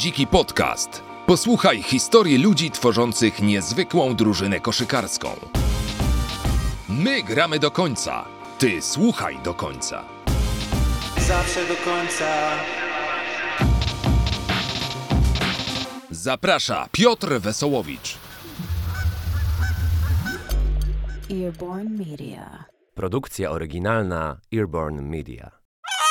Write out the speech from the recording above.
Dziki Podcast. Posłuchaj historii ludzi tworzących niezwykłą drużynę koszykarską. My gramy do końca. Ty słuchaj do końca. Zawsze do końca. Zaprasza Piotr Wesołowicz. Earborn Media. Produkcja oryginalna Earborn Media.